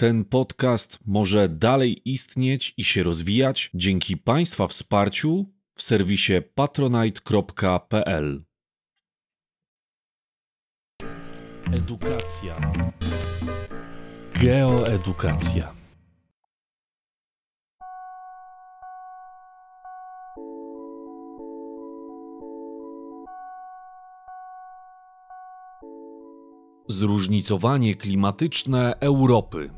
Ten podcast może dalej istnieć i się rozwijać dzięki Państwa wsparciu w serwisie patronite.pl. Edukacja. Geoedukacja. Zróżnicowanie klimatyczne Europy.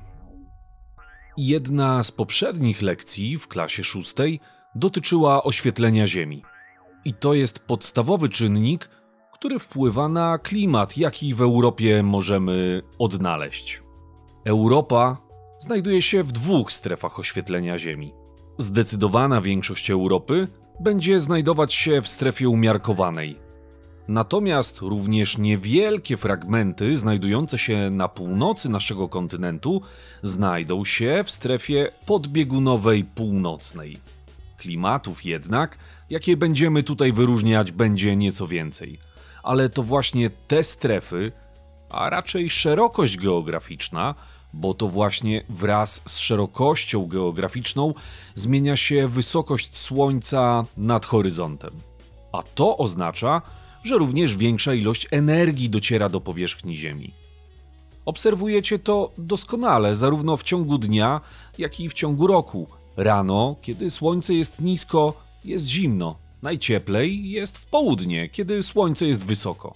Jedna z poprzednich lekcji w klasie szóstej dotyczyła oświetlenia Ziemi. I to jest podstawowy czynnik, który wpływa na klimat, jaki w Europie możemy odnaleźć. Europa znajduje się w dwóch strefach oświetlenia Ziemi. Zdecydowana większość Europy będzie znajdować się w strefie umiarkowanej. Natomiast również niewielkie fragmenty znajdujące się na północy naszego kontynentu znajdą się w strefie podbiegunowej północnej. Klimatów jednak, jakie będziemy tutaj wyróżniać, będzie nieco więcej. Ale to właśnie te strefy, a raczej szerokość geograficzna, bo to właśnie wraz z szerokością geograficzną zmienia się wysokość Słońca nad horyzontem. A to oznacza, że również większa ilość energii dociera do powierzchni Ziemi. Obserwujecie to doskonale, zarówno w ciągu dnia, jak i w ciągu roku. Rano, kiedy słońce jest nisko, jest zimno. Najcieplej jest w południe, kiedy słońce jest wysoko.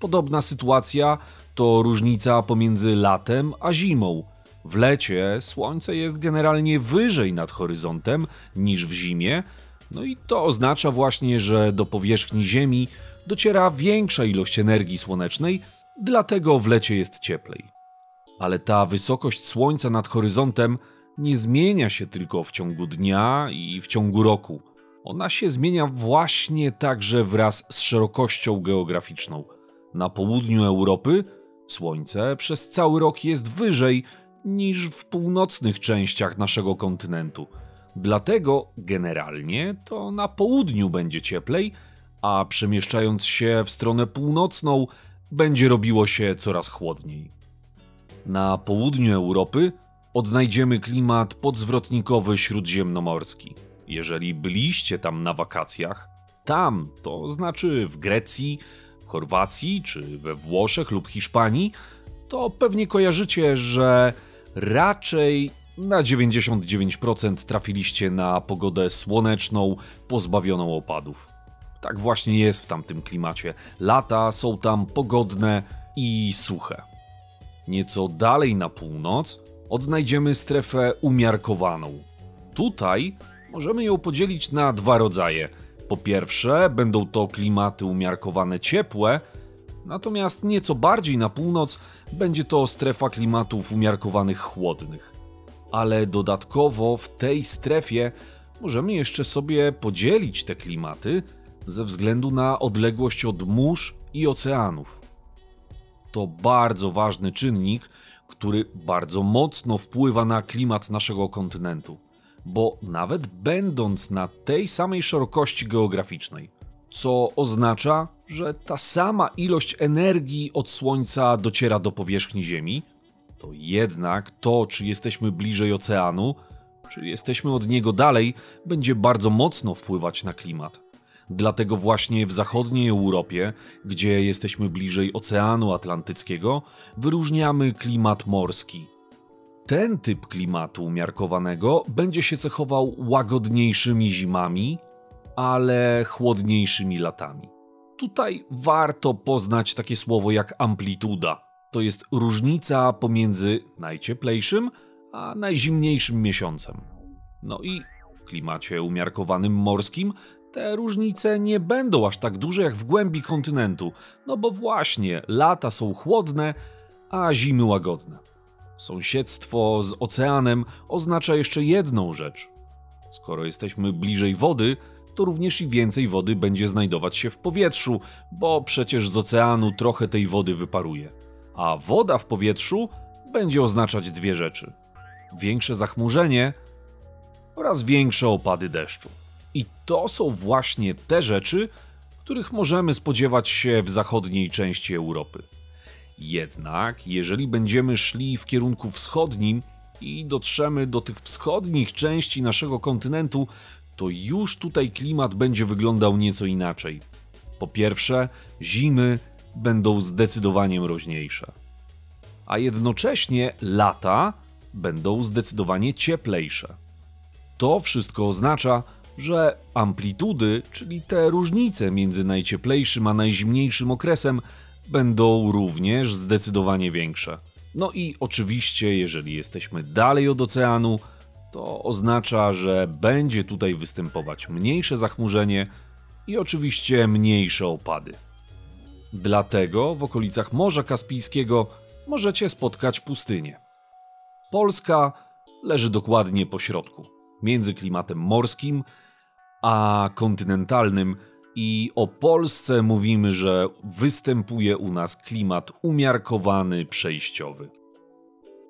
Podobna sytuacja to różnica pomiędzy latem a zimą. W lecie słońce jest generalnie wyżej nad horyzontem niż w zimie, no i to oznacza właśnie, że do powierzchni Ziemi dociera większa ilość energii słonecznej, dlatego w lecie jest cieplej. Ale ta wysokość słońca nad horyzontem nie zmienia się tylko w ciągu dnia i w ciągu roku. Ona się zmienia właśnie także wraz z szerokością geograficzną. Na południu Europy słońce przez cały rok jest wyżej niż w północnych częściach naszego kontynentu. Dlatego generalnie to na południu będzie cieplej, a przemieszczając się w stronę północną, będzie robiło się coraz chłodniej. Na południu Europy odnajdziemy klimat podzwrotnikowy śródziemnomorski. Jeżeli byliście tam na wakacjach, tam, to znaczy w Grecji, w Chorwacji czy we Włoszech lub Hiszpanii, to pewnie kojarzycie, że raczej na 99% trafiliście na pogodę słoneczną, pozbawioną opadów. Tak właśnie jest w tamtym klimacie. Lata są tam pogodne i suche. Nieco dalej na północ odnajdziemy strefę umiarkowaną. Tutaj możemy ją podzielić na dwa rodzaje. Po pierwsze, będą to klimaty umiarkowane ciepłe, natomiast nieco bardziej na północ będzie to strefa klimatów umiarkowanych chłodnych. Ale dodatkowo w tej strefie możemy jeszcze sobie podzielić te klimaty ze względu na odległość od mórz i oceanów. To bardzo ważny czynnik, który bardzo mocno wpływa na klimat naszego kontynentu, bo nawet będąc na tej samej szerokości geograficznej, co oznacza, że ta sama ilość energii od Słońca dociera do powierzchni Ziemi, to jednak to, czy jesteśmy bliżej oceanu, czy jesteśmy od niego dalej, będzie bardzo mocno wpływać na klimat. Dlatego właśnie w zachodniej Europie, gdzie jesteśmy bliżej Oceanu Atlantyckiego, wyróżniamy klimat morski. Ten typ klimatu umiarkowanego będzie się cechował łagodniejszymi zimami, ale chłodniejszymi latami. Tutaj warto poznać takie słowo jak amplituda. To jest różnica pomiędzy najcieplejszym a najzimniejszym miesiącem. No i w klimacie umiarkowanym morskim te różnice nie będą aż tak duże jak w głębi kontynentu, no bo właśnie lata są chłodne, a zimy łagodne. Sąsiedztwo z oceanem oznacza jeszcze jedną rzecz. Skoro jesteśmy bliżej wody, to również i więcej wody będzie znajdować się w powietrzu, bo przecież z oceanu trochę tej wody wyparuje. A woda w powietrzu będzie oznaczać dwie rzeczy: większe zachmurzenie oraz większe opady deszczu. I to są właśnie te rzeczy, których możemy spodziewać się w zachodniej części Europy. Jednak, jeżeli będziemy szli w kierunku wschodnim i dotrzemy do tych wschodnich części naszego kontynentu, to już tutaj klimat będzie wyglądał nieco inaczej. Po pierwsze, zimy będą zdecydowanie mroźniejsze, a jednocześnie lata będą zdecydowanie cieplejsze. To wszystko oznacza, że amplitudy, czyli te różnice między najcieplejszym a najzimniejszym okresem, będą również zdecydowanie większe. No i oczywiście, jeżeli jesteśmy dalej od oceanu, to oznacza, że będzie tutaj występować mniejsze zachmurzenie i oczywiście mniejsze opady. Dlatego w okolicach Morza Kaspijskiego możecie spotkać pustynię. Polska leży dokładnie po środku, między klimatem morskim a kontynentalnym, i o Polsce mówimy, że występuje u nas klimat umiarkowany, przejściowy.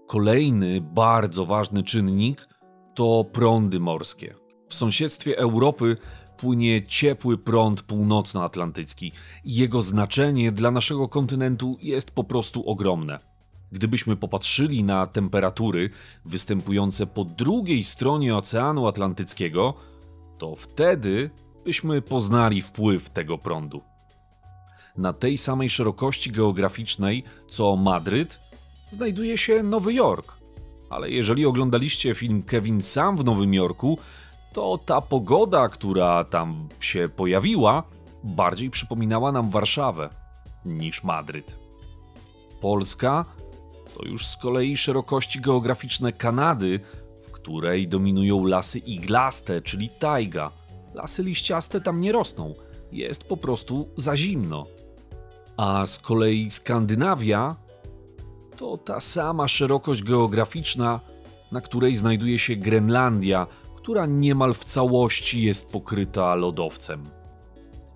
Kolejny bardzo ważny czynnik to prądy morskie. W sąsiedztwie Europy płynie ciepły prąd północnoatlantycki i jego znaczenie dla naszego kontynentu jest po prostu ogromne. Gdybyśmy popatrzyli na temperatury występujące po drugiej stronie Oceanu Atlantyckiego, to wtedy byśmy poznali wpływ tego prądu. Na tej samej szerokości geograficznej co Madryt znajduje się Nowy Jork. Ale jeżeli oglądaliście film Kevin Sam w Nowym Jorku, to ta pogoda, która tam się pojawiła, bardziej przypominała nam Warszawę niż Madryt. Polska to już z kolei szerokości geograficzne Kanady, w której dominują lasy iglaste, czyli tajga. Lasy liściaste tam nie rosną, jest po prostu za zimno. A z kolei Skandynawia to ta sama szerokość geograficzna, na której znajduje się Grenlandia, która niemal w całości jest pokryta lodowcem.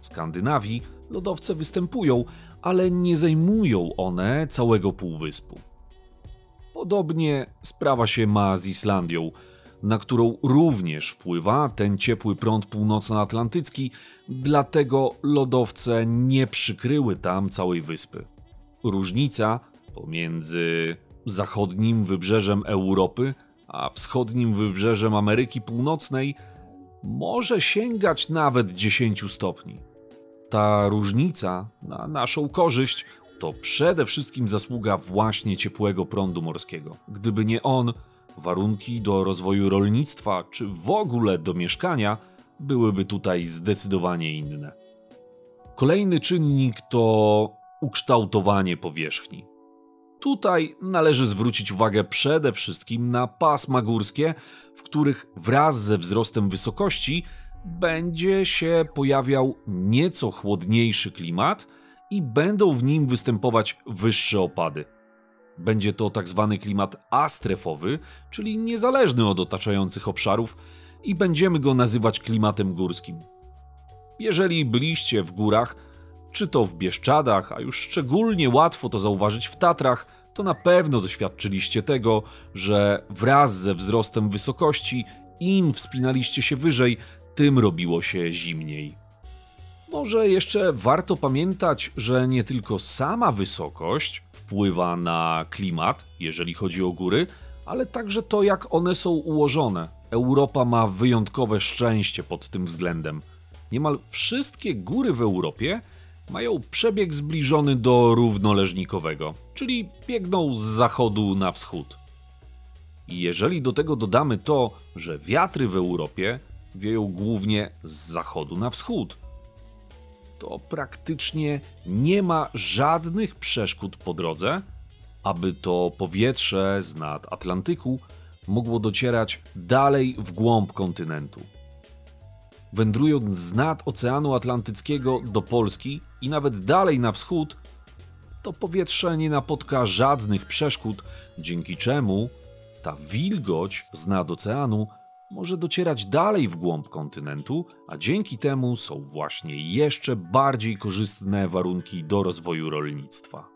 W Skandynawii lodowce występują, ale nie zajmują one całego półwyspu. Podobnie sprawa się ma z Islandią, na którą również wpływa ten ciepły prąd północnoatlantycki, dlatego lodowce nie przykryły tam całej wyspy. Różnica pomiędzy zachodnim wybrzeżem Europy a wschodnim wybrzeżem Ameryki Północnej może sięgać nawet 10 stopni. Ta różnica na naszą korzyść to przede wszystkim zasługa właśnie ciepłego prądu morskiego. Gdyby nie on, warunki do rozwoju rolnictwa czy w ogóle do mieszkania byłyby tutaj zdecydowanie inne. Kolejny czynnik to ukształtowanie powierzchni. Tutaj należy zwrócić uwagę przede wszystkim na pasma górskie, w których wraz ze wzrostem wysokości będzie się pojawiał nieco chłodniejszy klimat i będą w nim występować wyższe opady. Będzie to tak zwany klimat astrefowy, czyli niezależny od otaczających obszarów i będziemy go nazywać klimatem górskim. Jeżeli byliście w górach, czy to w Bieszczadach, a już szczególnie łatwo to zauważyć w Tatrach, to na pewno doświadczyliście tego, że wraz ze wzrostem wysokości, im wspinaliście się wyżej, tym robiło się zimniej. Może jeszcze warto pamiętać, że nie tylko sama wysokość wpływa na klimat, jeżeli chodzi o góry, ale także to, jak one są ułożone. Europa ma wyjątkowe szczęście pod tym względem. Niemal wszystkie góry w Europie mają przebieg zbliżony do równoleżnikowego, czyli biegną z zachodu na wschód. I jeżeli do tego dodamy to, że wiatry w Europie wieją głównie z zachodu na wschód, to praktycznie nie ma żadnych przeszkód po drodze, aby to powietrze z nad Atlantyku mogło docierać dalej w głąb kontynentu. Wędrując z nad Oceanu Atlantyckiego do Polski i nawet dalej na wschód, to powietrze nie napotka żadnych przeszkód, dzięki czemu ta wilgoć z nad oceanu może docierać dalej w głąb kontynentu, a dzięki temu są właśnie jeszcze bardziej korzystne warunki do rozwoju rolnictwa.